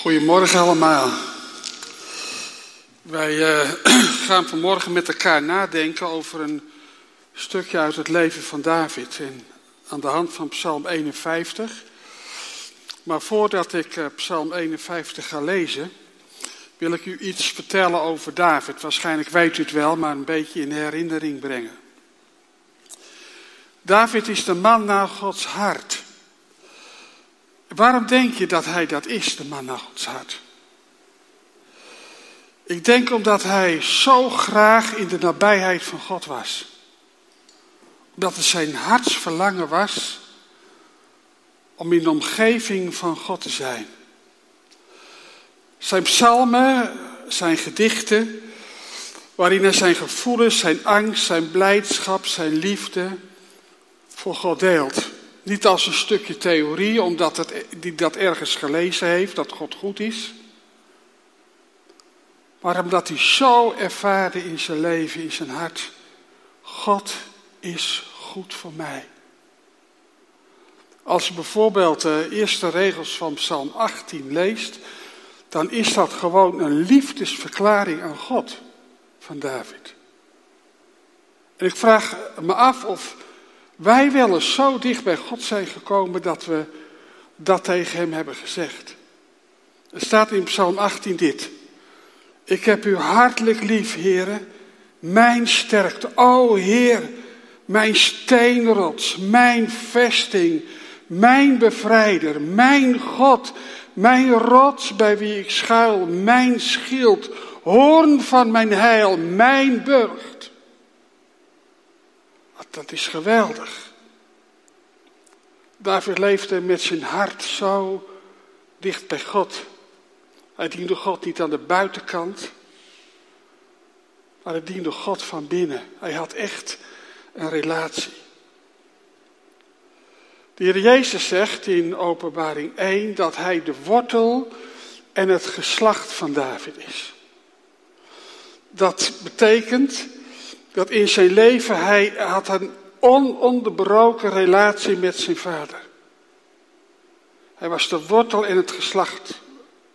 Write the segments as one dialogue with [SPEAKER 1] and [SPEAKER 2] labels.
[SPEAKER 1] Goedemorgen allemaal. Wij uh, gaan vanmorgen met elkaar nadenken over een stukje uit het leven van David. En aan de hand van Psalm 51. Maar voordat ik uh, Psalm 51 ga lezen, wil ik u iets vertellen over David. Waarschijnlijk weet u het wel, maar een beetje in herinnering brengen. David is de man naar Gods hart. Waarom denk je dat hij dat is, de man naar Gods hart? Ik denk omdat hij zo graag in de nabijheid van God was. Omdat het zijn hartsverlangen was om in de omgeving van God te zijn. Zijn psalmen, zijn gedichten, waarin hij zijn gevoelens, zijn angst, zijn blijdschap, zijn liefde voor God deelt. Niet als een stukje theorie, omdat het, die dat ergens gelezen heeft, dat God goed is. Maar omdat hij zo ervaarde in zijn leven, in zijn hart. God is goed voor mij. Als je bijvoorbeeld de eerste regels van Psalm 18 leest, dan is dat gewoon een liefdesverklaring aan God van David. En ik vraag me af of wij wel eens zo dicht bij God zijn gekomen dat we dat tegen hem hebben gezegd. Er staat in Psalm 18 dit. Ik heb u hartelijk lief, heren, mijn sterkte. O Heer, mijn steenrots, mijn vesting, mijn bevrijder, mijn God, mijn rots bij wie ik schuil, mijn schild, hoorn van mijn heil, mijn burcht. Dat is geweldig. David leefde met zijn hart zo dicht bij God. Hij diende God niet aan de buitenkant, maar hij diende God van binnen. Hij had echt een relatie. De Heer Jezus zegt in Openbaring 1 dat hij de wortel en het geslacht van David is. Dat betekent dat in zijn leven hij had een ononderbroken relatie met zijn vader. Hij was de wortel in het geslacht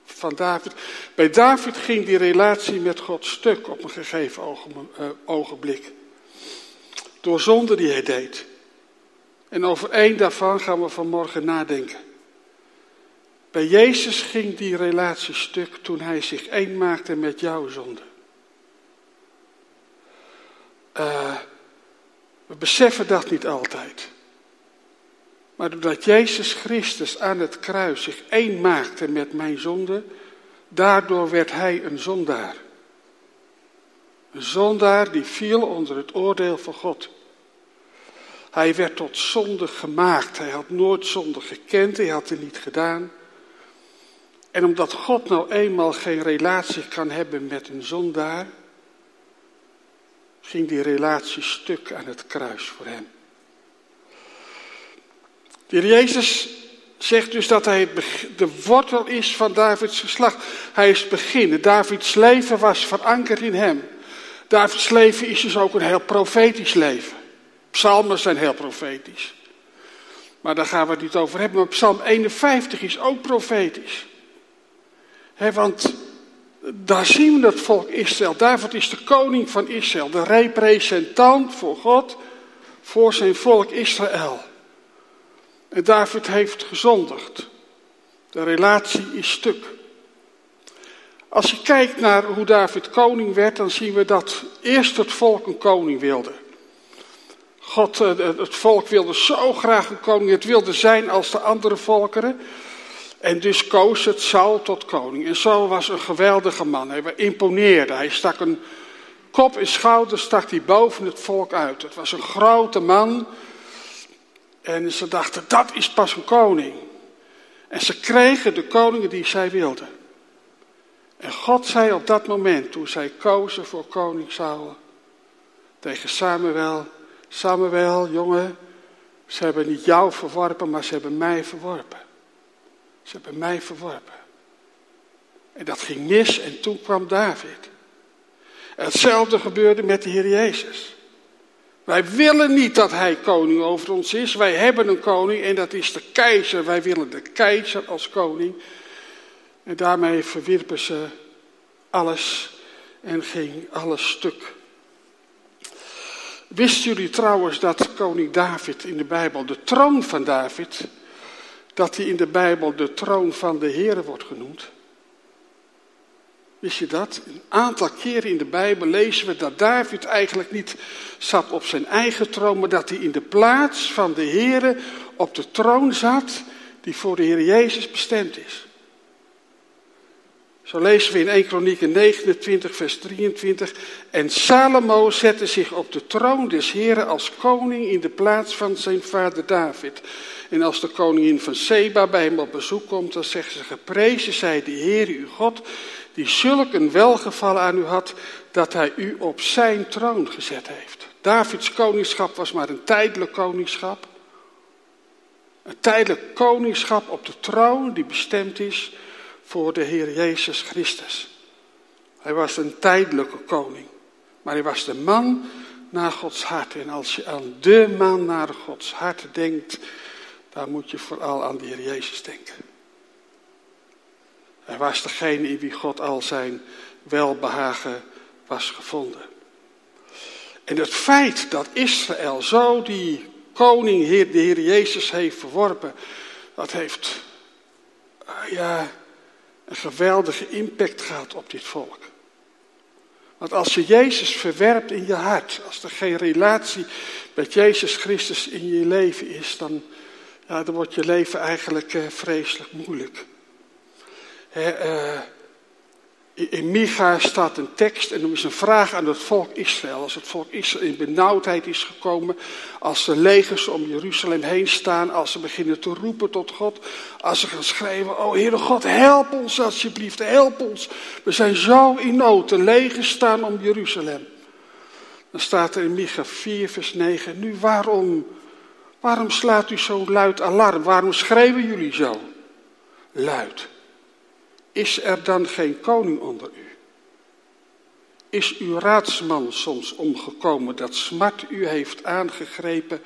[SPEAKER 1] van David. Bij David ging die relatie met God stuk op een gegeven eh, ogenblik. Door zonde die hij deed. En over één daarvan gaan we vanmorgen nadenken. Bij Jezus ging die relatie stuk toen hij zich één maakte met jouw zonde. Uh, we beseffen dat niet altijd. Maar doordat Jezus Christus aan het kruis zich één maakte met mijn zonde, daardoor werd hij een zondaar. Een zondaar die viel onder het oordeel van God. Hij werd tot zonde gemaakt. Hij had nooit zonde gekend, hij had het niet gedaan. En omdat God nou eenmaal geen relatie kan hebben met een zondaar, ging die relatie stuk aan het kruis voor hem. De Jezus zegt dus dat hij de wortel is van Davids geslacht. Hij is het begin. Davids leven was verankerd in hem. Davids leven is dus ook een heel profetisch leven. Psalmen zijn heel profetisch. Maar daar gaan we het niet over hebben. Maar Psalm 51 is ook profetisch. He, want daar zien we het volk Israël. David is de koning van Israël, de representant voor God, voor zijn volk Israël. En David heeft gezondigd. De relatie is stuk. Als je kijkt naar hoe David koning werd, dan zien we dat eerst het volk een koning wilde. God, eh, het volk wilde zo graag een koning, het wilde zijn als de andere volkeren. En dus koos het Saul tot koning. En Saul was een geweldige man. Hij imponeerde. Hij stak een kop en schouder stak hij boven het volk uit. Het was een grote man. En ze dachten, dat is pas een koning. En ze kregen de koningen die zij wilden. En God zei op dat moment, toen zij kozen voor koning Saul, tegen Samuel, Samuel, jongen, ze hebben niet jou verworpen, maar ze hebben mij verworpen. Ze hebben mij verworpen. En dat ging mis en toen kwam David. hetzelfde gebeurde met de Heer Jezus. Wij willen niet dat Hij koning over ons is. Wij hebben een koning en dat is de keizer. Wij willen de keizer als koning. En daarmee verwierpen ze alles en ging alles stuk. Wisten jullie trouwens dat koning David in de Bijbel, de troon van David, dat hij in de Bijbel de troon van de Heer wordt genoemd? Wist je dat? Een aantal keren in de Bijbel lezen we dat David eigenlijk niet zat op zijn eigen troon, maar dat hij in de plaats van de Heer op de troon zat die voor de Heer Jezus bestemd is. Zo lezen we in 1 Kronieken 29, vers 23. En Salomo zette zich op de troon des Heren als koning in de plaats van zijn vader David. En als de koningin van Seba bij hem op bezoek komt, dan zegt ze: Geprezen zij de Heer uw God, die zulk een welgevallen aan u had, dat hij u op zijn troon gezet heeft. Davids koningschap was maar een tijdelijk koningschap. Een tijdelijk koningschap op de troon die bestemd is voor de Heer Jezus Christus. Hij was een tijdelijke koning, maar hij was de man naar Gods hart. En als je aan de man naar Gods hart denkt, dan moet je vooral aan de Heer Jezus denken. Hij was degene in wie God al zijn welbehagen was gevonden. En het feit dat Israël zo die koning, de Heer Jezus, heeft verworpen, dat heeft, ah ja, een geweldige impact gehad op dit volk. Want als je Jezus verwerpt in je hart, als er geen relatie met Jezus Christus in je leven is, dan, ja, dan wordt je leven eigenlijk uh, vreselijk moeilijk. He, in Micha staat een tekst en er is een vraag aan het volk Israël. Als het volk Israël in benauwdheid is gekomen, als de legers om Jeruzalem heen staan, als ze beginnen te roepen tot God, als ze gaan schrijven, oh Heere God, help ons alsjeblieft, help ons. We zijn zo in nood, de legers staan om Jeruzalem. Dan staat er in Micha 4 vers 9, nu waarom, waarom slaat u zo luid alarm? Waarom schreeuwen jullie zo luid? Is er dan geen koning onder u? Is uw raadsman soms omgekomen dat smart u heeft aangegrepen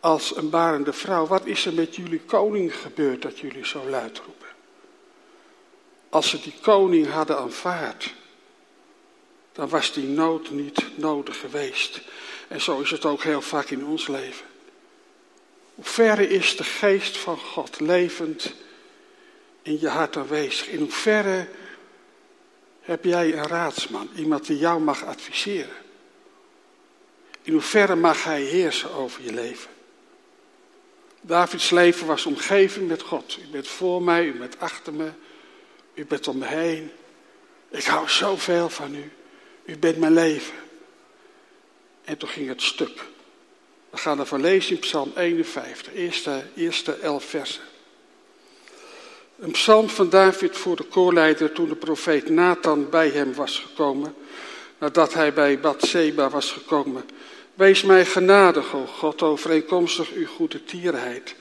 [SPEAKER 1] als een barende vrouw? Wat is er met jullie koning gebeurd dat jullie zo luid roepen? Als ze die koning hadden aanvaard, dan was die nood niet nodig geweest. En zo is het ook heel vaak in ons leven. Hoe verre is de geest van God levend in je hart aanwezig? In hoeverre heb jij een raadsman, iemand die jou mag adviseren? In hoeverre mag hij heersen over je leven? Davids leven was omgeven met God. U bent voor mij, u bent achter me, u bent om me heen. Ik hou zoveel van u. U bent mijn leven. En toen ging het stuk. We gaan ervan lezen in Psalm 51, eerste, eerste elf versen. Een psalm van David voor de koorleider toen de profeet Nathan bij hem was gekomen, nadat hij bij Bathseba was gekomen. Wees mij genadig, o God, overeenkomstig uw goede tierheid.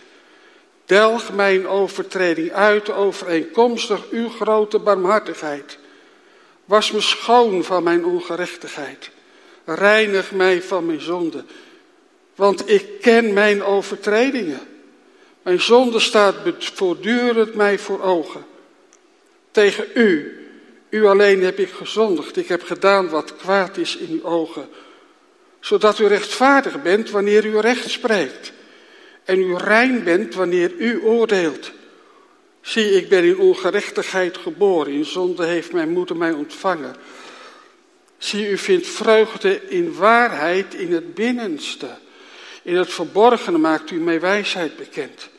[SPEAKER 1] Delg mijn overtreding uit, overeenkomstig uw grote barmhartigheid. Was me schoon van mijn ongerechtigheid. Reinig mij van mijn zonde, want ik ken mijn overtredingen. Mijn zonde staat voortdurend mij voor ogen. Tegen u, u alleen heb ik gezondigd. Ik heb gedaan wat kwaad is in uw ogen. Zodat u rechtvaardig bent wanneer u recht spreekt. En u rein bent wanneer u oordeelt. Zie, ik ben in ongerechtigheid geboren. In zonde heeft mijn moeder mij ontvangen. Zie, u vindt vreugde in waarheid in het binnenste. In het verborgene maakt u mij wijsheid bekend.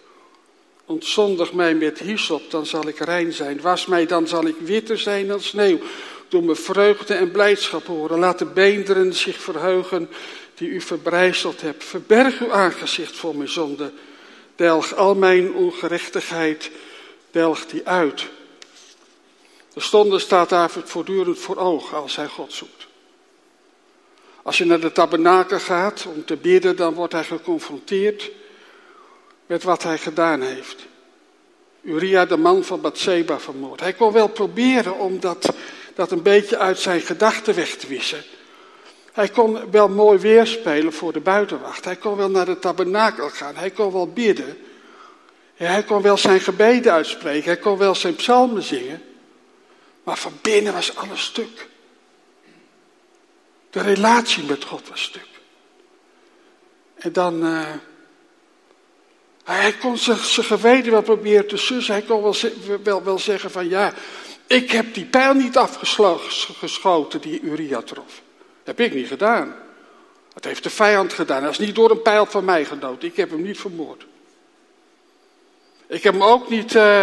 [SPEAKER 1] Ontzondig mij met hyssop, dan zal ik rein zijn. Was mij, dan zal ik witter zijn dan sneeuw. Doe me vreugde en blijdschap horen. Laat de beenderen zich verheugen die u verbrijzeld hebt. Verberg uw aangezicht voor mijn zonde. Delg al mijn ongerechtigheid, delg die uit. De stonde staat David voortdurend voor ogen als hij God zoekt. Als je naar de tabernakel gaat om te bidden, dan wordt hij geconfronteerd met wat hij gedaan heeft. Uria, de man van Bathseba, vermoord. Hij kon wel proberen om dat, dat een beetje uit zijn gedachten weg te wissen. Hij kon wel mooi weerspelen voor de buitenwacht. Hij kon wel naar de tabernakel gaan. Hij kon wel bidden. Hij kon wel zijn gebeden uitspreken, hij kon wel zijn psalmen zingen, maar van binnen was alles stuk. De relatie met God was stuk. En dan, uh, hij kon zijn, geweten wel proberen te sussen. Hij kon wel, wel, zeggen van ja, ik heb die pijl niet afgeschoten die Uria trof. Dat heb ik niet gedaan. Dat heeft de vijand gedaan. Hij is niet door een pijl van mij gedood. Ik heb hem niet vermoord. Ik heb hem ook niet, uh,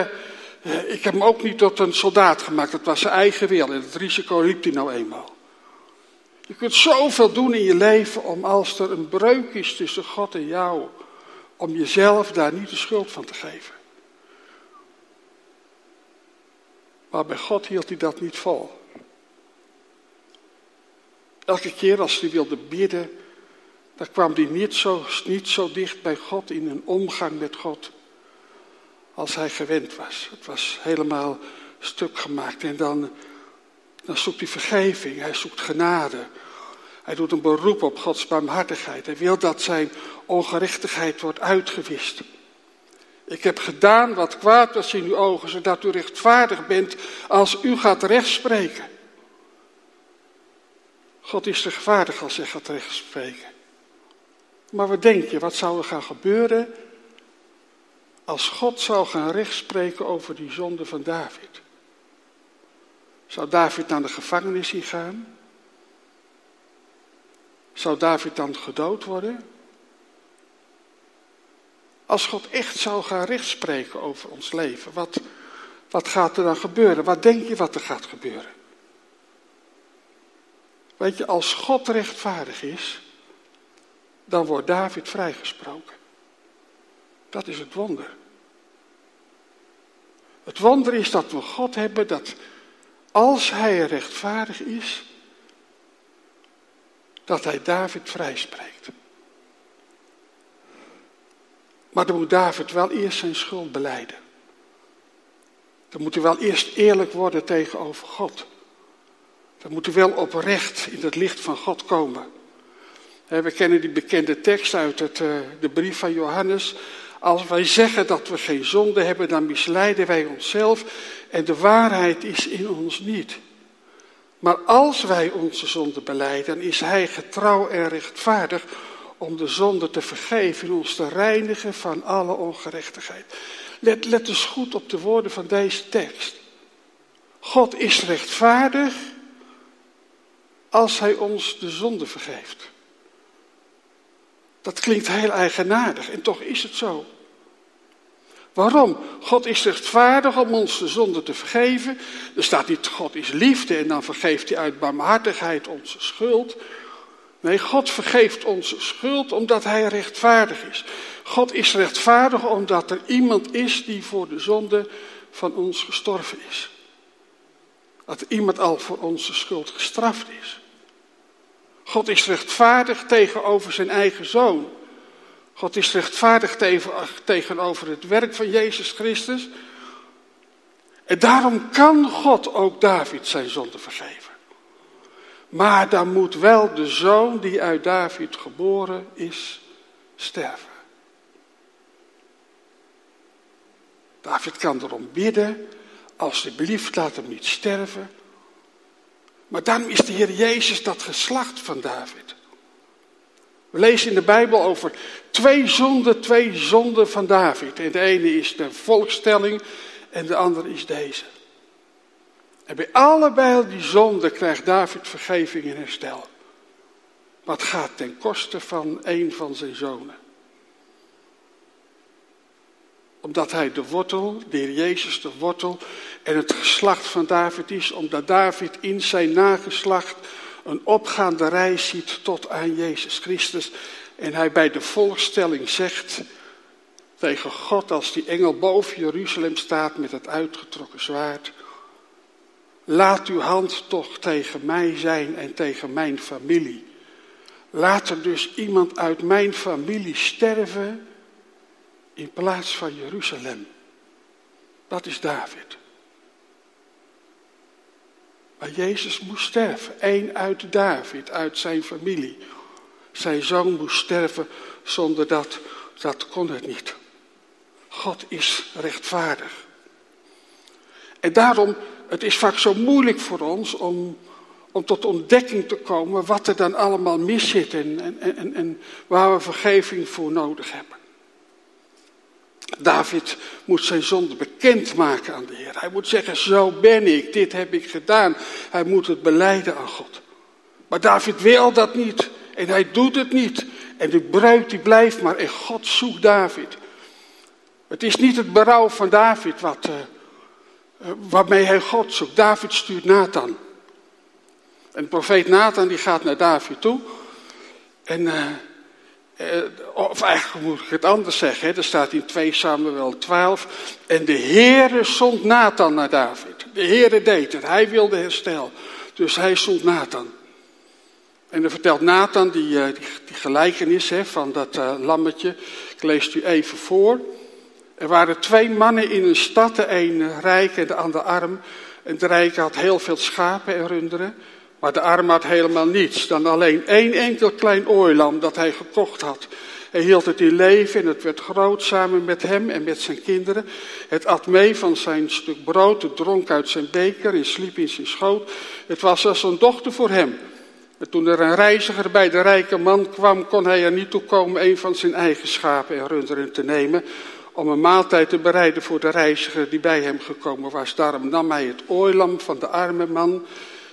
[SPEAKER 1] ik heb hem ook niet tot een soldaat gemaakt. Dat was zijn eigen wil. En het risico liep hij nou eenmaal. Je kunt zoveel doen in je leven om als er een breuk is tussen God en jou, om jezelf daar niet de schuld van te geven. Maar bij God hield hij dat niet vol. Elke keer als hij wilde bidden, dan kwam hij niet zo, niet zo dicht bij God in een omgang met God als hij gewend was. Het was helemaal stuk gemaakt. En dan, dan zoekt hij vergeving, hij zoekt genade. Hij doet een beroep op Gods barmhartigheid. Hij wil dat zijn ongerechtigheid wordt uitgewist. Ik heb gedaan wat kwaad was in uw ogen, zodat u rechtvaardig bent als u gaat rechtspreken. God is rechtvaardig als hij gaat rechtspreken. Maar wat denk je, wat zou er gaan gebeuren als God zou gaan rechtspreken over die zonde van David? Zou David naar de gevangenis gaan? Zou David dan gedood worden? Als God echt zou gaan rechtspreken over ons leven, wat, wat gaat er dan gebeuren? Wat denk je wat er gaat gebeuren? Weet je, als God rechtvaardig is, dan wordt David vrijgesproken. Dat is het wonder. Het wonder is dat we God hebben dat als hij rechtvaardig is, dat hij David vrijspreekt. Maar dan moet David wel eerst zijn schuld beleiden. Dan moet hij wel eerst eerlijk worden tegenover God. Dan moet hij wel oprecht in het licht van God komen. We kennen die bekende tekst uit het, eh, de brief van Johannes. Als wij zeggen dat we geen zonde hebben, dan misleiden wij onszelf en de waarheid is in ons niet. Maar als wij onze zonde beleiden, dan is Hij getrouw en rechtvaardig om de zonde te vergeven en ons te reinigen van alle ongerechtigheid. Let, let eens goed op de woorden van deze tekst. God is rechtvaardig als Hij ons de zonde vergeeft. Dat klinkt heel eigenaardig en toch is het zo. Waarom? God is rechtvaardig om ons de zonde te vergeven. Er staat niet God is liefde en dan vergeeft hij uit barmhartigheid onze schuld. Nee, God vergeeft onze schuld omdat hij rechtvaardig is. God is rechtvaardig omdat er iemand is die voor de zonde van ons gestorven is. Dat iemand al voor onze schuld gestraft is. God is rechtvaardig tegenover zijn eigen zoon. God is rechtvaardig tegenover het werk van Jezus Christus. En daarom kan God ook David zijn zonde vergeven. Maar dan moet wel de zoon die uit David geboren is sterven. David kan erom bidden, alsjeblieft laat hem niet sterven. Maar dan is de Heer Jezus dat geslacht van David. We lezen in de Bijbel over twee zonden, twee zonden van David. En de ene is de volkstelling en de andere is deze. En bij allebei die zonden krijgt David vergeving en herstel. Wat gaat ten koste van een van zijn zonen. Omdat hij de wortel, de Heer Jezus de wortel en het geslacht van David is. Omdat David in zijn nageslacht een opgaande reis ziet tot aan Jezus Christus. En hij bij de volkstelling zegt tegen God als die engel boven Jeruzalem staat met het uitgetrokken zwaard. Laat uw hand toch tegen mij zijn en tegen mijn familie. Laat er dus iemand uit mijn familie sterven in plaats van Jeruzalem. Dat is David. Maar Jezus moest sterven. Eén uit David, uit zijn familie. Zijn zoon moest sterven zonder dat, dat kon het niet. God is rechtvaardig. En daarom, het is vaak zo moeilijk voor ons om, om tot ontdekking te komen wat er dan allemaal mis zit en, en, en, en waar we vergeving voor nodig hebben. David moet zijn zonde bekendmaken aan de Heer. Hij moet zeggen, zo ben ik, dit heb ik gedaan. Hij moet het beleiden aan God. Maar David wil dat niet en hij doet het niet. En de breuk die blijft maar en God zoekt David. Het is niet het berouw van David wat, uh, waarmee hij God zoekt. David stuurt Nathan. En de profeet Nathan die gaat naar David toe. En, uh, of eigenlijk moet ik het anders zeggen. Hè? Er staat in 2 Samuel 12. En de Heere zond Nathan naar David. De Heere deed het. Hij wilde herstel. Dus hij zond Nathan. En dan vertelt Nathan die, die, gelijkenis hè, van dat lammetje. Ik lees het u even voor. Er waren twee mannen in een stad, de een rijk en de ander arm. En de rijke had heel veel schapen en runderen. Maar de arme had helemaal niets dan alleen één enkel klein ooilam dat hij gekocht had. Hij hield het in leven en het werd groot samen met hem en met zijn kinderen. Het at mee van zijn stuk brood, het dronk uit zijn beker en sliep in zijn schoot. Het was als een dochter voor hem. En toen er een reiziger bij de rijke man kwam, kon hij er niet toe komen een van zijn eigen schapen en runderen te nemen om een maaltijd te bereiden voor de reiziger die bij hem gekomen was. Daarom nam hij het ooilam van de arme man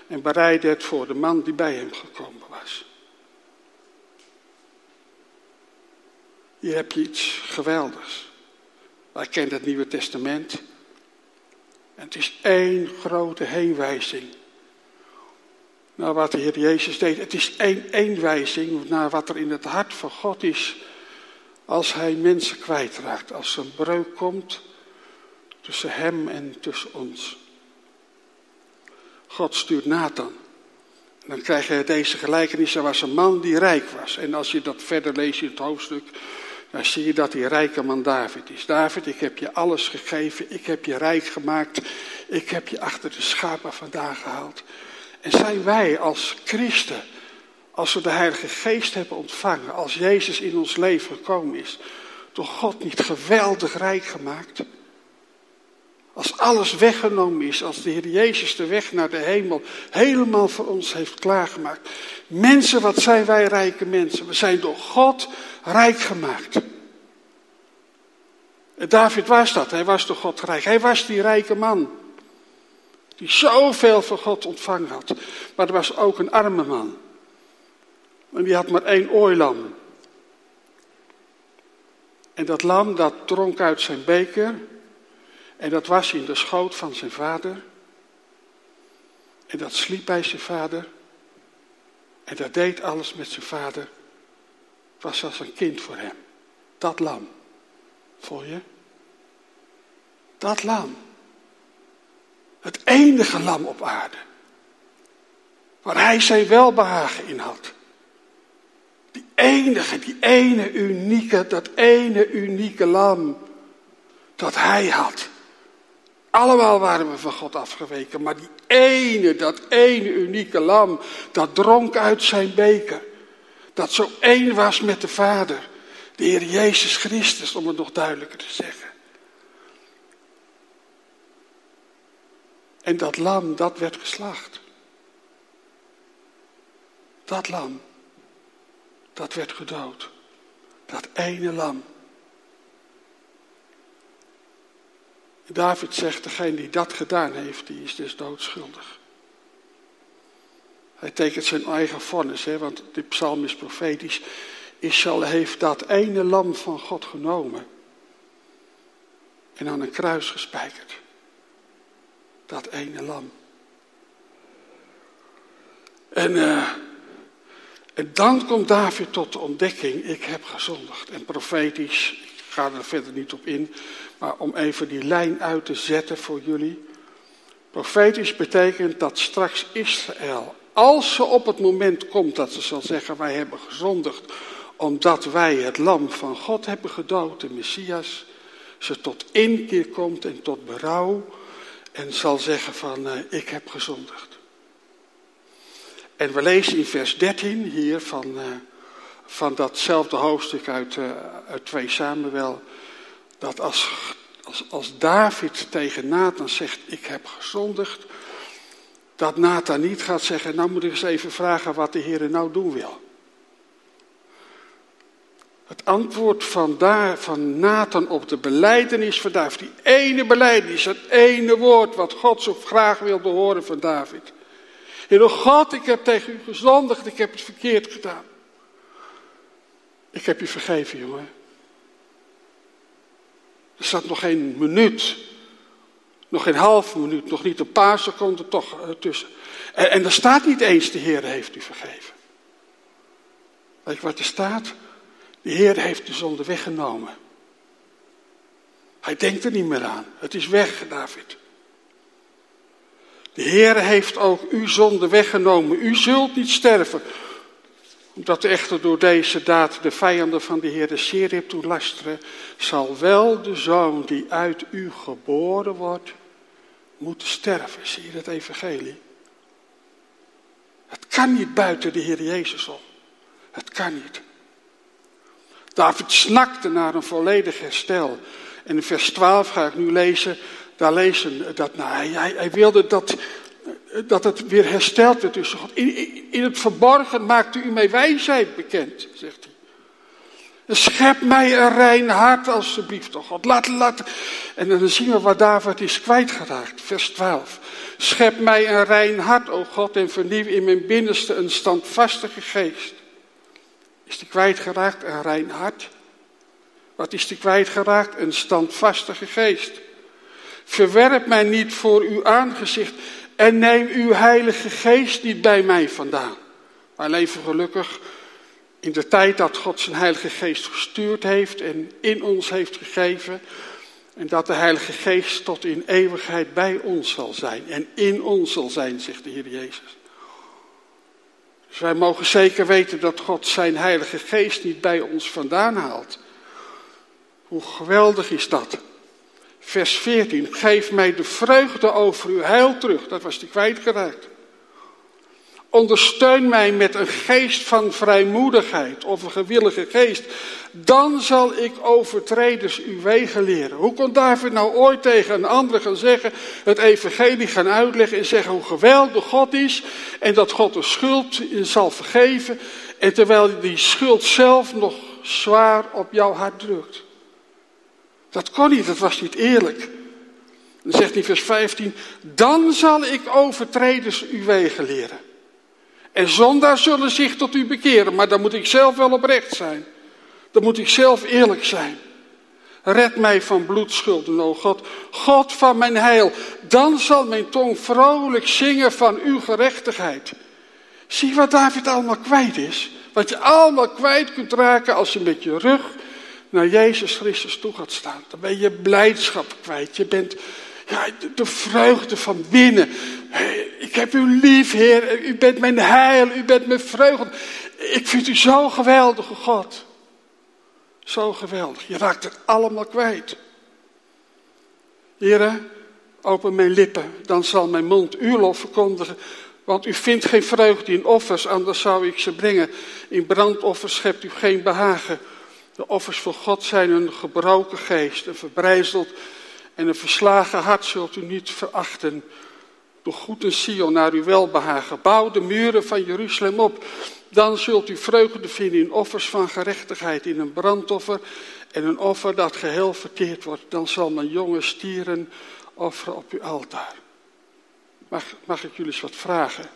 [SPEAKER 1] en bereidde het voor de man die bij hem gekomen was. Hier heb je iets geweldigs. Wij kennen het Nieuwe Testament. En het is één grote heenwijzing naar wat de Heer Jezus deed. Het is één eenwijzing naar wat er in het hart van God is als hij mensen kwijtraakt. Als er een breuk komt tussen hem en tussen ons. God stuurt Nathan. Dan krijg je deze gelijkenis. Er was een man die rijk was. En als je dat verder leest in het hoofdstuk, dan zie je dat die rijke man David is. David, ik heb je alles gegeven. Ik heb je rijk gemaakt. Ik heb je achter de schapen vandaan gehaald. En zijn wij als christen, als we de Heilige Geest hebben ontvangen, als Jezus in ons leven gekomen is, door God niet geweldig rijk gemaakt? Als alles weggenomen is, als de Heer Jezus de weg naar de hemel helemaal voor ons heeft klaargemaakt. Mensen, wat zijn wij rijke mensen? We zijn door God rijk gemaakt. En David was dat, hij was door God rijk. Hij was die rijke man. Die zoveel van God ontvangen had. Maar er was ook een arme man. En die had maar één ooilam. En dat lam dat dronk uit zijn beker. En dat was in de schoot van zijn vader. En dat sliep bij zijn vader. En dat deed alles met zijn vader. Het was als een kind voor hem. Dat lam. Voel je? Dat lam. Het enige lam op aarde. Waar hij zijn welbehagen in had. Enige, die ene unieke, dat ene unieke lam. Dat hij had. Allemaal waren we van God afgeweken, maar die ene, dat ene unieke lam, dat dronk uit zijn beker. Dat zo één was met de Vader, de Heer Jezus Christus, om het nog duidelijker te zeggen. En dat lam, dat werd geslacht. Dat lam, dat werd gedood. Dat ene lam. David zegt, degene die dat gedaan heeft, die is dus doodschuldig. Hij tekent zijn eigen vonnis, hè, want die psalm is profetisch. Israël heeft dat ene lam van God genomen en aan een kruis gespijkerd. Dat ene lam. En, uh, en dan komt David tot de ontdekking, ik heb gezondigd. En profetisch, ik ga er verder niet op in, maar om even die lijn uit te zetten voor jullie. Profetisch betekent dat straks Israël, als ze op het moment komt dat ze zal zeggen, wij hebben gezondigd, omdat wij het lam van God hebben gedood, de Messias, ze tot inkeer komt en tot berouw en zal zeggen van, uh, ik heb gezondigd. En we lezen in vers 13 hier van, uh, van datzelfde hoofdstuk uit, uh, uit 2 Samuel, dat als, als, als David tegen Nathan zegt, ik heb gezondigd, dat Nathan niet gaat zeggen, nou moet ik eens even vragen wat de Heer nou doen wil. Het antwoord van, daar, van Nathan op de beleidenis van David, die ene beleidenis, het ene woord wat God zo graag wilde horen van David. Heer God, ik heb tegen u gezondigd, ik heb het verkeerd gedaan. Ik heb je vergeven, jongen. Er zat nog geen minuut, nog geen half minuut, nog niet een paar seconden toch uh, tussen. En, en er staat niet eens, de Heer heeft u vergeven. Je wat er staat? De Heer heeft de zonde weggenomen. Hij denkt er niet meer aan. Het is weg, David. De Heer heeft ook uw zonde weggenomen. U zult niet sterven. Omdat echter door deze daad de vijanden van de Heer zeer heeft doen lasteren, zal wel de zoon die uit u geboren wordt, moeten sterven. Zie je dat evangelie? Het kan niet buiten de Heer Jezus om. Het kan niet. David snakte naar een volledig herstel. En in vers 12 ga ik nu lezen, daar lezen dat hij, hij wilde dat, dat het weer hersteld werd tussen God. In, in, het verborgen maakte u mij wijsheid bekend, zegt hij. Schep mij een rein hart alstublieft, toch God. Laat, laat. En dan zien we wat David is kwijtgeraakt, vers 12. Schep mij een rein hart, o God, en vernieuw in mijn binnenste een standvastige geest. Is die kwijtgeraakt? Een rein hart. Wat is die kwijtgeraakt? Een standvastige geest. Verwerp mij niet voor uw aangezicht en neem uw heilige geest niet bij mij vandaan. Wij leven gelukkig in de tijd dat God zijn heilige geest gestuurd heeft en in ons heeft gegeven. En dat de heilige geest tot in eeuwigheid bij ons zal zijn en in ons zal zijn, zegt de Heer Jezus. Dus wij mogen zeker weten dat God zijn Heilige Geest niet bij ons vandaan haalt. Hoe geweldig is dat? Vers 14. Geef mij de vreugde over uw heil terug. Dat was hij kwijtgeraakt. Ondersteun mij met een geest van vrijmoedigheid of een gewillige geest. Dan zal ik overtreders uw wegen leren. Hoe kon David nou ooit tegen een ander gaan zeggen, het evangelie gaan uitleggen en zeggen hoe geweldig God is en dat God de schuld zal vergeven en terwijl die schuld zelf nog zwaar op jouw hart drukt. Dat kon niet, dat was niet eerlijk. Dan zegt hij vers 15, dan zal ik overtreders uw wegen leren. En zondaars zullen zich tot u bekeren, maar dan moet ik zelf wel oprecht zijn. Dan moet ik zelf eerlijk zijn. Red mij van bloedschulden, o God. God van mijn heil. Dan zal mijn tong vrolijk zingen van uw gerechtigheid. Zie wat David allemaal kwijt is. Wat je allemaal kwijt kunt raken als je met je rug naar Jezus Christus toe gaat staan. Dan ben je blijdschap kwijt. Je bent ja, de vreugde van binnen. Ik heb u lief, Heer. U bent mijn heil. U bent mijn vreugde. Ik vind u zo geweldige God. Zo geweldig. Je raakt het allemaal kwijt. Heren, open mijn lippen, dan zal mijn mond uw lof verkondigen. Want u vindt geen vreugde in offers, anders zou ik ze brengen. In brandoffers schept u geen behagen. De offers voor God zijn een gebroken geest, een verbrijzeld en een verslagen hart zult u niet verachten. Doe goed een Sion naar uw welbehagen. Bouw de muren van Jeruzalem op. Dan zult u vreugde vinden in offers van gerechtigheid, in een brandoffer en een offer dat geheel verteerd wordt. Dan zal mijn jonge stieren offeren op uw altaar. Mag, mag ik jullie eens wat vragen?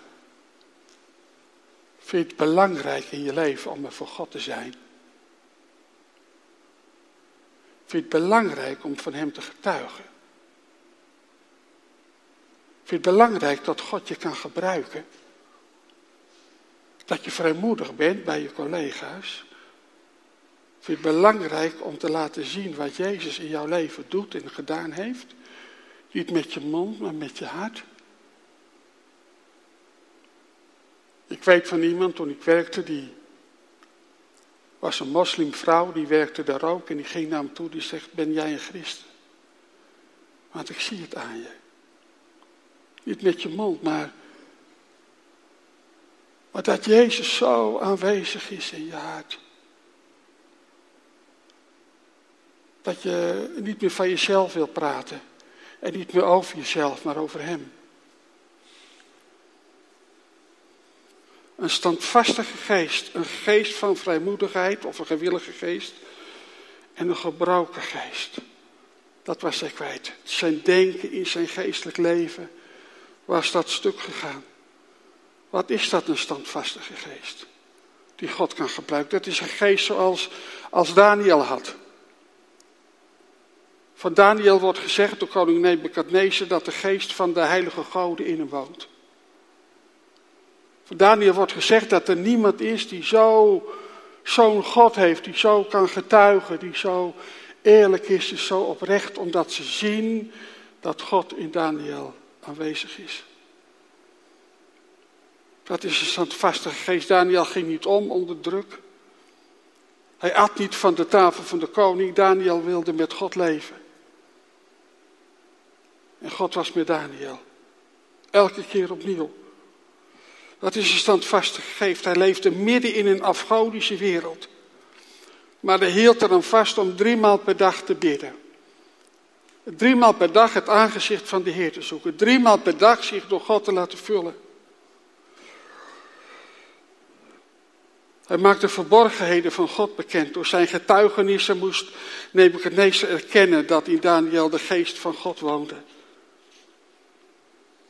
[SPEAKER 1] Vind je het belangrijk in je leven om er voor God te zijn? Vind je het belangrijk om van Hem te getuigen? Vind het belangrijk dat God je kan gebruiken? Dat je vrijmoedig bent bij je collega's? Vind het belangrijk om te laten zien wat Jezus in jouw leven doet en gedaan heeft? Niet met je mond, maar met je hart. Ik weet van iemand toen ik werkte, die was een moslimvrouw, die werkte daar ook en die ging naar hem toe, die zegt, ben jij een christen? Want ik zie het aan je. Niet met je mond, maar, maar dat Jezus zo aanwezig is in je hart. Dat je niet meer van jezelf wil praten. En niet meer over jezelf, maar over Hem. Een standvastige geest, een geest van vrijmoedigheid of een gewillige geest en een gebroken geest. Dat was hij kwijt. Zijn denken in zijn geestelijk leven was dat stuk gegaan. Wat is dat een standvastige geest? Die God kan gebruiken. Dat is een geest zoals als Daniel had. Van Daniel wordt gezegd door koning Nebukadnezar dat de geest van de heilige goden in hem woont. Daniel wordt gezegd dat er niemand is die zo zo'n God heeft, die zo kan getuigen, die zo eerlijk is, dus zo oprecht, omdat ze zien dat God in Daniel aanwezig is. Dat is een standvastige geest. Daniel ging niet om onder druk. Hij at niet van de tafel van de koning. Daniel wilde met God leven. En God was met Daniel. Elke keer opnieuw. Dat is een standvastige geest. Hij leefde midden in een afgodische wereld. Maar hij hield er dan vast om driemaal per dag te bidden. Driemaal per dag het aangezicht van de Heer te zoeken. Driemaal per dag zich door God te laten vullen. Hij maakte verborgenheden van God bekend. Door zijn getuigenissen moest Nebuchadnezzar erkennen dat in Daniel de geest van God woonde.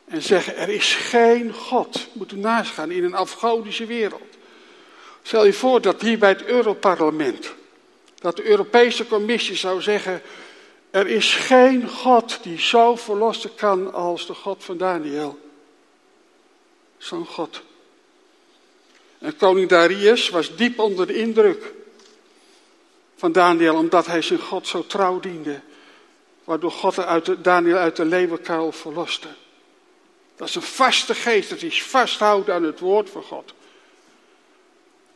[SPEAKER 1] En zeggen, er is geen God. Moet u nagaan in een afgodische wereld. Stel je voor dat hier bij het Europarlement, dat de Europese Commissie zou zeggen, er is geen God die zo verlossen kan als de God van Daniel. Zo'n God. En koning Darius was diep onder de indruk van Daniel, omdat hij zijn God zo trouw diende. Waardoor God uit Daniel uit de leeuwenkuil verloste. Dat is een vaste geest, dat is vasthouden aan het woord van God.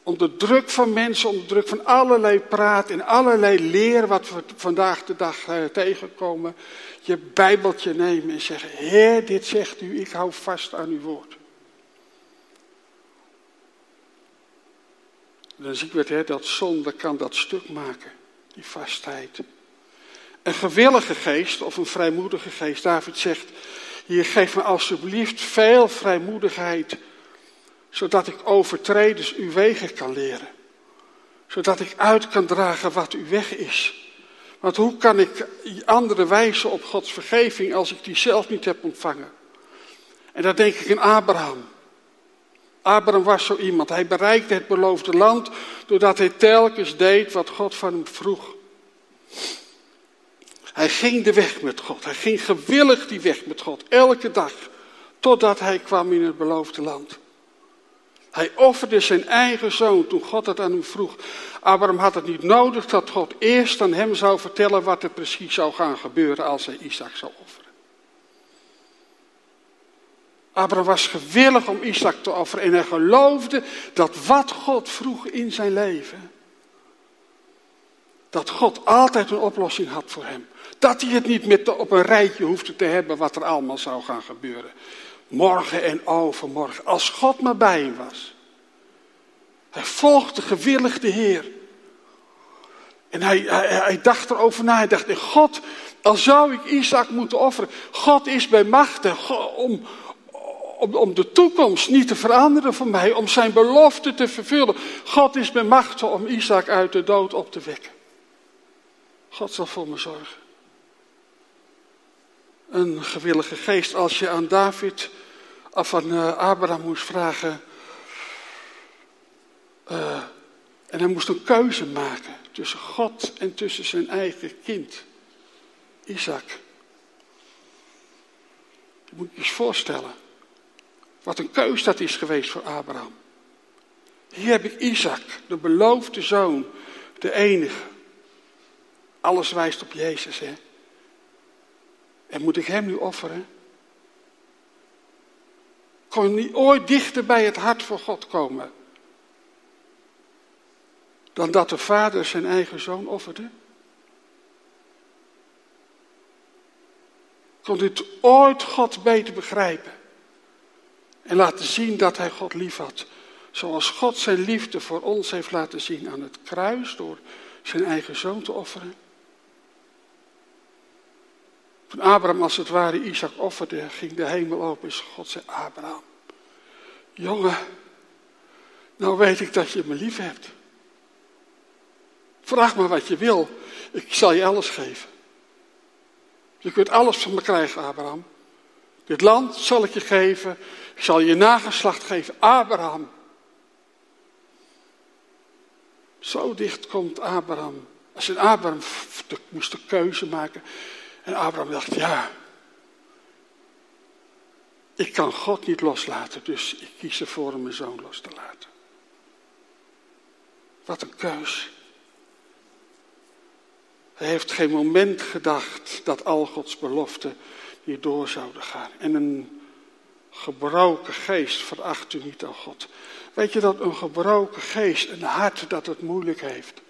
[SPEAKER 1] Onder druk van mensen, onder druk van allerlei praat en allerlei leer wat we vandaag de dag eh, tegenkomen. Je bijbeltje nemen en zeggen, Heer, dit zegt u, ik hou vast aan uw woord. Dan zie ik weer dat zonde kan dat stuk maken, die vastheid. Een gewillige geest of een vrijmoedige geest, David zegt, hier geef me alsjeblieft veel vrijmoedigheid, zodat ik overtreders uw wegen kan leren. Zodat ik uit kan dragen wat uw weg is. Want hoe kan ik anderen wijzen op Gods vergeving als ik die zelf niet heb ontvangen? En dan denk ik aan Abraham. Abraham was zo iemand. Hij bereikte het beloofde land doordat hij telkens deed wat God van hem vroeg. Hij ging de weg met God. Hij ging gewillig die weg met God. Elke dag. Totdat hij kwam in het beloofde land. Hij offerde zijn eigen zoon toen God het aan hem vroeg. Abraham had het niet nodig dat God eerst aan hem zou vertellen wat er precies zou gaan gebeuren als hij Isaac zou offeren. Abraham was gewillig om Isaac te offeren en hij geloofde dat wat God vroeg in zijn leven, dat God altijd een oplossing had voor hem. Dat hij het niet met op een rijtje hoefde te hebben wat er allemaal zou gaan gebeuren. Morgen en overmorgen, als God maar bij hem was. Hij volgde gewillig de Heer. En hij, hij, hij dacht erover na. Hij dacht, God, al zou ik Isaac moeten offeren. God is bij machten om, om, om de toekomst niet te veranderen voor mij. Om zijn belofte te vervullen. God is bij machten om Isaac uit de dood op te wekken. God zal voor me zorgen een gewillige geest. Als je aan David of aan uh, Abraham moest vragen. Uh, en hij moest een keuze maken tussen God en tussen zijn eigen kind, Isaac. Je moet je eens voorstellen. Wat een keus dat is geweest voor Abraham. Hier heb ik Isaac, de beloofde zoon, de enige. Alles wijst op Jezus, hè. En moet ik hem nu offeren? Kon niet ooit dichter bij het hart van God komen. Dan dat de vader zijn eigen zoon offerde? Kon dit ooit God beter begrijpen? En laten zien dat hij God lief had. Zoals God zijn liefde voor ons heeft laten zien aan het kruis door zijn eigen zoon te offeren. Toen Abraham als het ware Isaac offerde, ging de hemel open. En God zei, Abraham, jongen, nou weet ik dat je me lief hebt. Vraag me wat je wil, ik zal je alles geven. Je kunt alles van me krijgen, Abraham. Dit land zal ik je geven, ik zal je nageslacht geven, Abraham. Zo dicht komt Abraham. Als een Abraham moest de keuze maken. En Abraham dacht, ja, ik kan God niet loslaten, dus ik kies ervoor om mijn zoon los te laten. Wat een keus. Hij heeft geen moment gedacht dat al Gods beloften hier door zouden gaan. En een gebroken geest veracht u niet aan God. Weet je dat een gebroken geest, een hart dat het moeilijk heeft?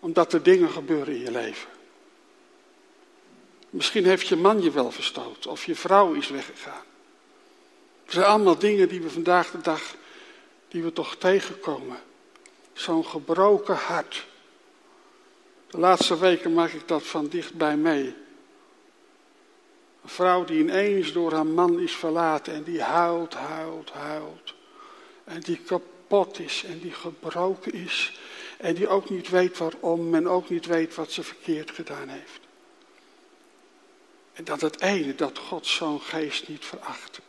[SPEAKER 1] Omdat er dingen gebeuren in je leven. Misschien heeft je man je wel verstoten of je vrouw is weggegaan. Het zijn allemaal dingen die we vandaag de dag, die we toch tegenkomen. Zo'n gebroken hart. De laatste weken maak ik dat van dichtbij mee. Een vrouw die ineens door haar man is verlaten en die huilt, huilt, huilt. En die kapot is en die gebroken is. En die ook niet weet waarom en ook niet weet wat ze verkeerd gedaan heeft. En dat het ene, dat God zo'n geest niet veracht.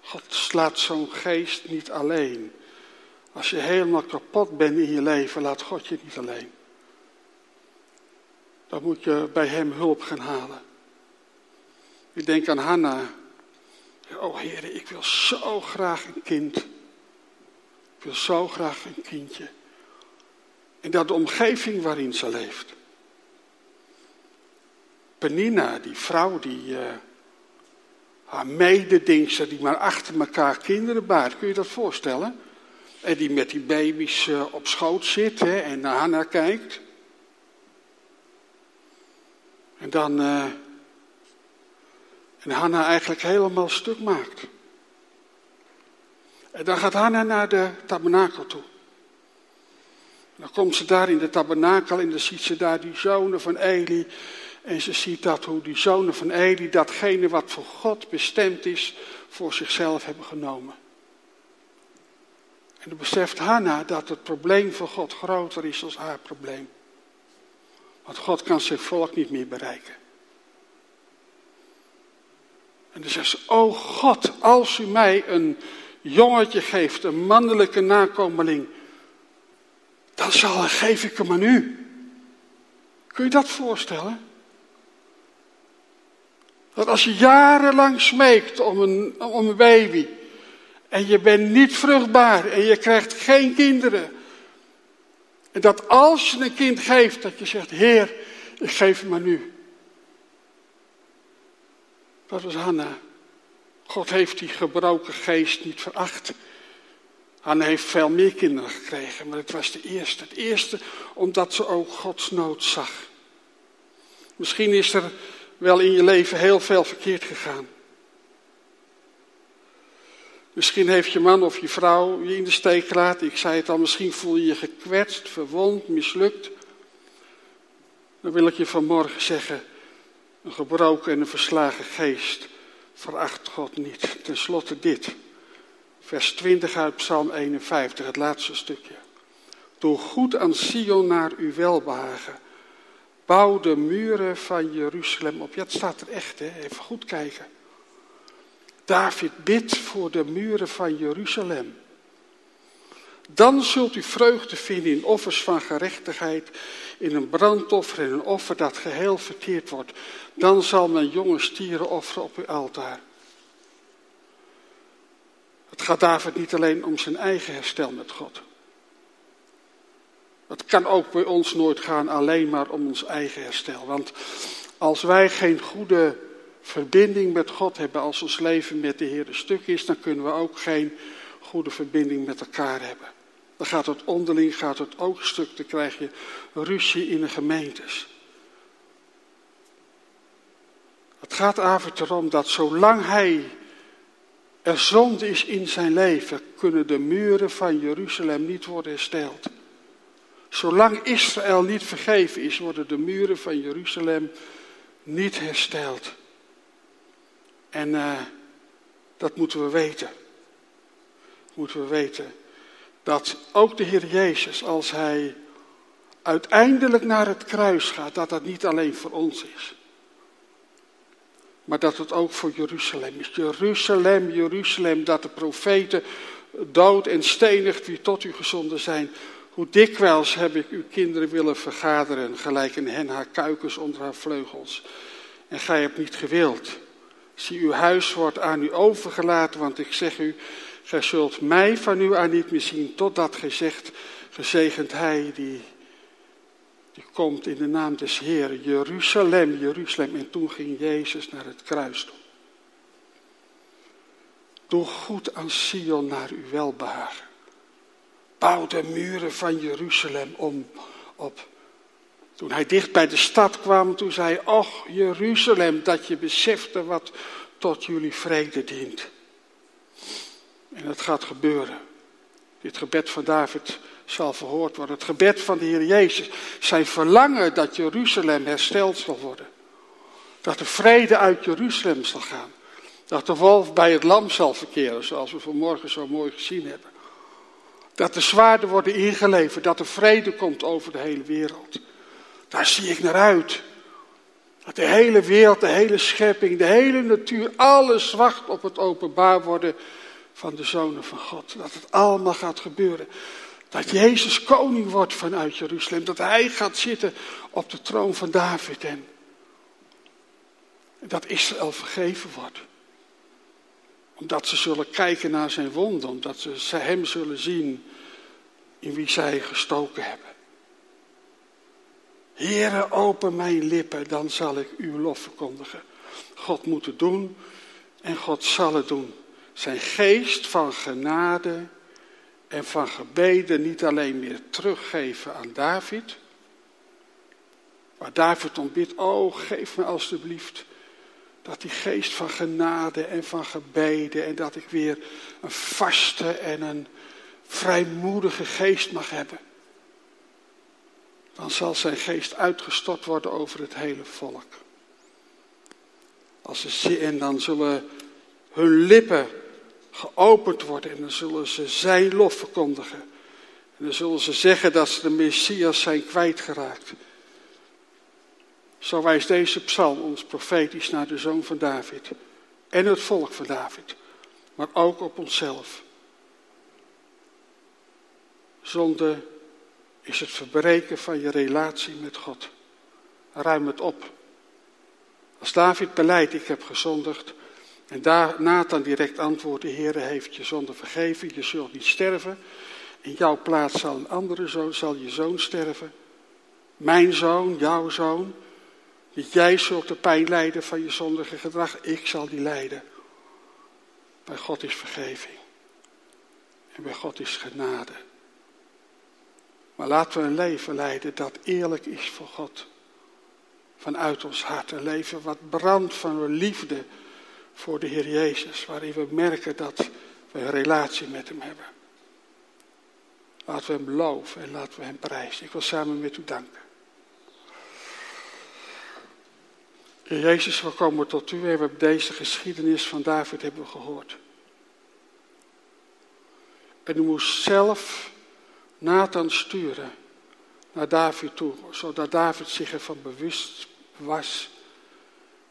[SPEAKER 1] God slaat zo'n geest niet alleen. Als je helemaal kapot bent in je leven, laat God je niet alleen. Dan moet je bij hem hulp gaan halen. Ik denk aan Hanna. Oh Heer, ik wil zo graag een kind. Ik wil zo graag een kindje. En dat de omgeving waarin ze leeft. Penina, die vrouw die uh, haar mededingster die maar achter elkaar kinderen baart. Kun je dat voorstellen? En die met die baby's uh, op schoot zit hè, en naar Hanna kijkt. En dan. Uh, en Hanna eigenlijk helemaal stuk maakt. En dan gaat Hanna naar de tabernakel toe. Dan komt ze daar in de tabernakel en dan ziet ze daar die zonen van Eli. En ze ziet dat hoe die zonen van Eli datgene wat voor God bestemd is, voor zichzelf hebben genomen. En dan beseft Hanna dat het probleem van God groter is dan haar probleem. Want God kan zijn volk niet meer bereiken. En dan zegt ze, oh God, als u mij een jongetje geeft, een mannelijke nakomeling, dan zal, geef ik hem aan u. Kun je dat voorstellen? Dat als je jarenlang smeekt om een, om een baby en je bent niet vruchtbaar en je krijgt geen kinderen. En dat als je een kind geeft, dat je zegt, Heer, ik geef hem aan u. Dat was Hanna. God heeft die gebroken geest niet veracht. Hanna heeft veel meer kinderen gekregen, maar het was de eerste. Het eerste omdat ze ook Gods nood zag. Misschien is er wel in je leven heel veel verkeerd gegaan. Misschien heeft je man of je vrouw je in de steek gelaten. Ik zei het al, misschien voel je je gekwetst, verwond, mislukt. Dan wil ik je vanmorgen zeggen, een gebroken en een verslagen geest veracht God niet. Ten slotte dit, vers 20 uit Psalm 51, het laatste stukje. Doe goed aan Sion naar uw welbehagen. Bouw de muren van Jeruzalem op. Ja, het staat er echt, hè? even goed kijken. David bidt voor de muren van Jeruzalem. Dan zult u vreugde vinden in offers van gerechtigheid, in een brandoffer en een offer dat geheel verkeerd wordt. Dan zal men jonge stieren offeren op uw altaar. Het gaat David niet alleen om zijn eigen herstel met God. Het kan ook bij ons nooit gaan alleen maar om ons eigen herstel. Want als wij geen goede verbinding met God hebben, als ons leven met de Heer een stuk is, dan kunnen we ook geen goede verbinding met elkaar hebben. Dan gaat het onderling gaat het ook stuk, dan krijg je ruzie in de gemeentes. Het gaat avond erom dat zolang hij er zonde is in zijn leven, kunnen de muren van Jeruzalem niet worden hersteld. Zolang Israël niet vergeven is, worden de muren van Jeruzalem niet hersteld. En uh, dat moeten we weten. Moeten we weten. Dat ook de Heer Jezus, als Hij uiteindelijk naar het kruis gaat, dat dat niet alleen voor ons is. Maar dat het ook voor Jeruzalem is. Jeruzalem, Jeruzalem, dat de profeten dood en stenigd wie tot u gezonden zijn. Hoe dikwijls heb ik uw kinderen willen vergaderen, gelijk een hen haar kuikens onder haar vleugels. En gij hebt niet gewild. Zie, uw huis wordt aan u overgelaten, want ik zeg u, gij zult mij van u aan niet meer zien, totdat gij zegt, gezegend hij die, die komt in de naam des Heeren, Jeruzalem, Jeruzalem. En toen ging Jezus naar het kruis toe. Doe goed aan Sion naar uw welbehagen. Bouw de muren van Jeruzalem om op. Toen hij dicht bij de stad kwam, toen zei hij, och Jeruzalem, dat je besefte wat tot jullie vrede dient. En dat gaat gebeuren. Dit gebed van David zal verhoord worden. Het gebed van de Heer Jezus. Zijn verlangen dat Jeruzalem hersteld zal worden. Dat de vrede uit Jeruzalem zal gaan. Dat de wolf bij het lam zal verkeren, zoals we vanmorgen zo mooi gezien hebben. Dat de zwaarden worden ingeleverd, dat er vrede komt over de hele wereld. Daar zie ik naar uit. Dat de hele wereld, de hele schepping, de hele natuur, alles wacht op het openbaar worden van de zonen van God. Dat het allemaal gaat gebeuren. Dat Jezus koning wordt vanuit Jeruzalem. Dat hij gaat zitten op de troon van David. En dat Israël vergeven wordt omdat ze zullen kijken naar zijn wonden, omdat ze hem zullen zien in wie zij gestoken hebben. Heere, open mijn lippen, dan zal ik uw lof verkondigen. God moet het doen en God zal het doen. Zijn geest van genade en van gebeden niet alleen meer teruggeven aan David. Waar David om bidt, oh geef me alstublieft dat die geest van genade en van gebeden en dat ik weer een vaste en een vrijmoedige geest mag hebben. Dan zal zijn geest uitgestort worden over het hele volk. Als ze, en dan zullen hun lippen geopend worden en dan zullen ze zijn lof verkondigen. En dan zullen ze zeggen dat ze de Messias zijn kwijtgeraakt. Zo wijst deze psalm ons profetisch naar de zoon van David en het volk van David, maar ook op onszelf. Zonde is het verbreken van je relatie met God. Ruim het op. Als David beleidt, ik heb gezondigd, en daar Nathan direct antwoordt, de Heer heeft je zonde vergeven, je zult niet sterven. In jouw plaats zal een andere zoon, zal je zoon sterven. Mijn zoon, jouw zoon, jij zult de pijn lijden van je zondige gedrag, ik zal die lijden. Bij God is vergeving. En bij God is genade. Maar laten we een leven leiden dat eerlijk is voor God. Vanuit ons hart. Een leven wat brandt van liefde voor de Heer Jezus. Waarin we merken dat we een relatie met Hem hebben. Laten we Hem loven en laten we Hem prijzen. Ik wil samen met u danken. Jezus, we komen tot u en we hebben deze geschiedenis van David hebben gehoord. En u moest zelf Nathan sturen naar David toe, zodat David zich ervan bewust was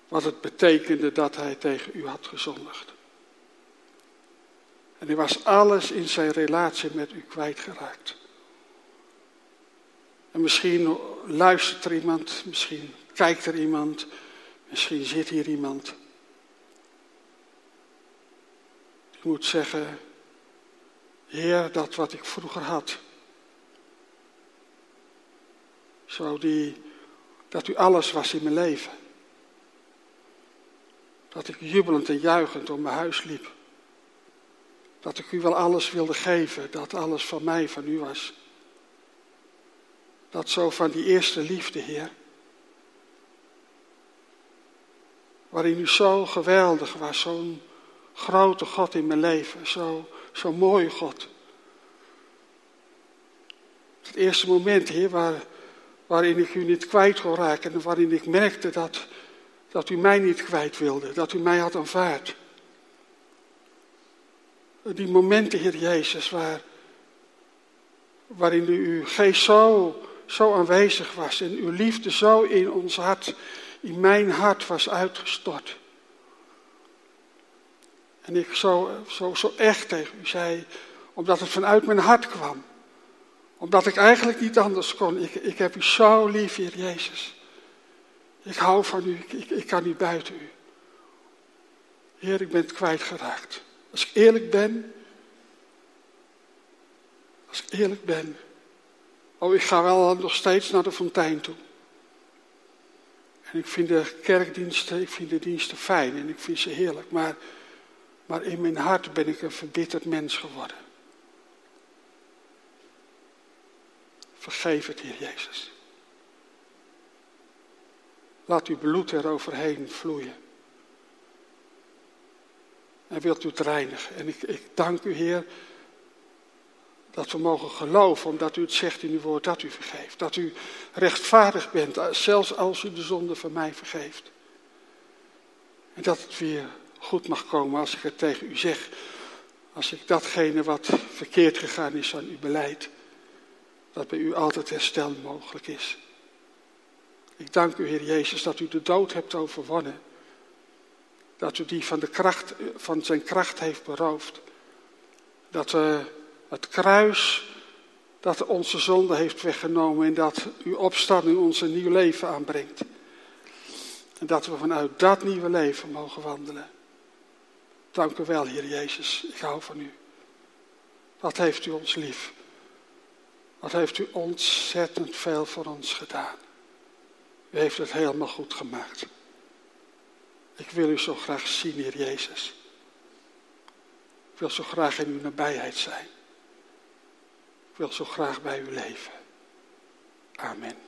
[SPEAKER 1] wat het betekende dat hij tegen u had gezondigd. En hij was alles in zijn relatie met u kwijtgeraakt. En misschien luistert er iemand, misschien kijkt er iemand Misschien zit hier iemand. Die moet zeggen, Heer, dat wat ik vroeger had. Zo die, dat u alles was in mijn leven. Dat ik jubelend en juichend om mijn huis liep. Dat ik u wel alles wilde geven, dat alles van mij, van u was. Dat zo van die eerste liefde, Heer. Waarin u zo geweldig was, zo'n grote God in mijn leven, zo, zo'n mooie God. Het eerste moment, Heer, waar, waarin ik u niet kwijt kon raken en waarin ik merkte dat, dat u mij niet kwijt wilde, dat u mij had aanvaard. Die momenten, Heer Jezus, waar, waarin uw geest zo, zo aanwezig was en uw liefde zo in ons hart, in mijn hart was uitgestort. En ik zo, zo, zo echt tegen u zei, omdat het vanuit mijn hart kwam. Omdat ik eigenlijk niet anders kon. Ik, ik heb u zo lief, Heer Jezus. Ik hou van u, ik, ik, kan niet buiten u. Heer, ik ben het kwijtgeraakt. Als ik eerlijk ben, als ik eerlijk ben, oh, ik ga wel nog steeds naar de fontein toe. En ik vind de kerkdiensten, ik vind de diensten fijn en ik vind ze heerlijk, maar, maar in mijn hart ben ik een verbitterd mens geworden. Vergeef het, Heer Jezus. Laat uw bloed eroverheen vloeien. En wilt u het reinigen. En ik, ik dank u, Heer, dat we mogen geloven, omdat u het zegt in uw woord, dat u vergeeft. Dat u rechtvaardig bent, zelfs als u de zonde van mij vergeeft. En dat het weer goed mag komen als ik het tegen u zeg. Als ik datgene wat verkeerd gegaan is aan uw beleid, dat bij u altijd herstel mogelijk is. Ik dank u, Heer Jezus, dat u de dood hebt overwonnen. Dat u die van, de kracht, van zijn kracht heeft beroofd. Dat uh, het kruis dat onze zonde heeft weggenomen en dat uw opstanding ons een nieuw leven aanbrengt. En dat we vanuit dat nieuwe leven mogen wandelen. Dank u wel, Heer Jezus. Ik hou van u. Wat heeft u ons lief? Wat heeft u ontzettend veel voor ons gedaan? U heeft het helemaal goed gemaakt. Ik wil u zo graag zien, Heer Jezus. Ik wil zo graag in uw nabijheid zijn. Ik wil zo graag bij u leven. Amen.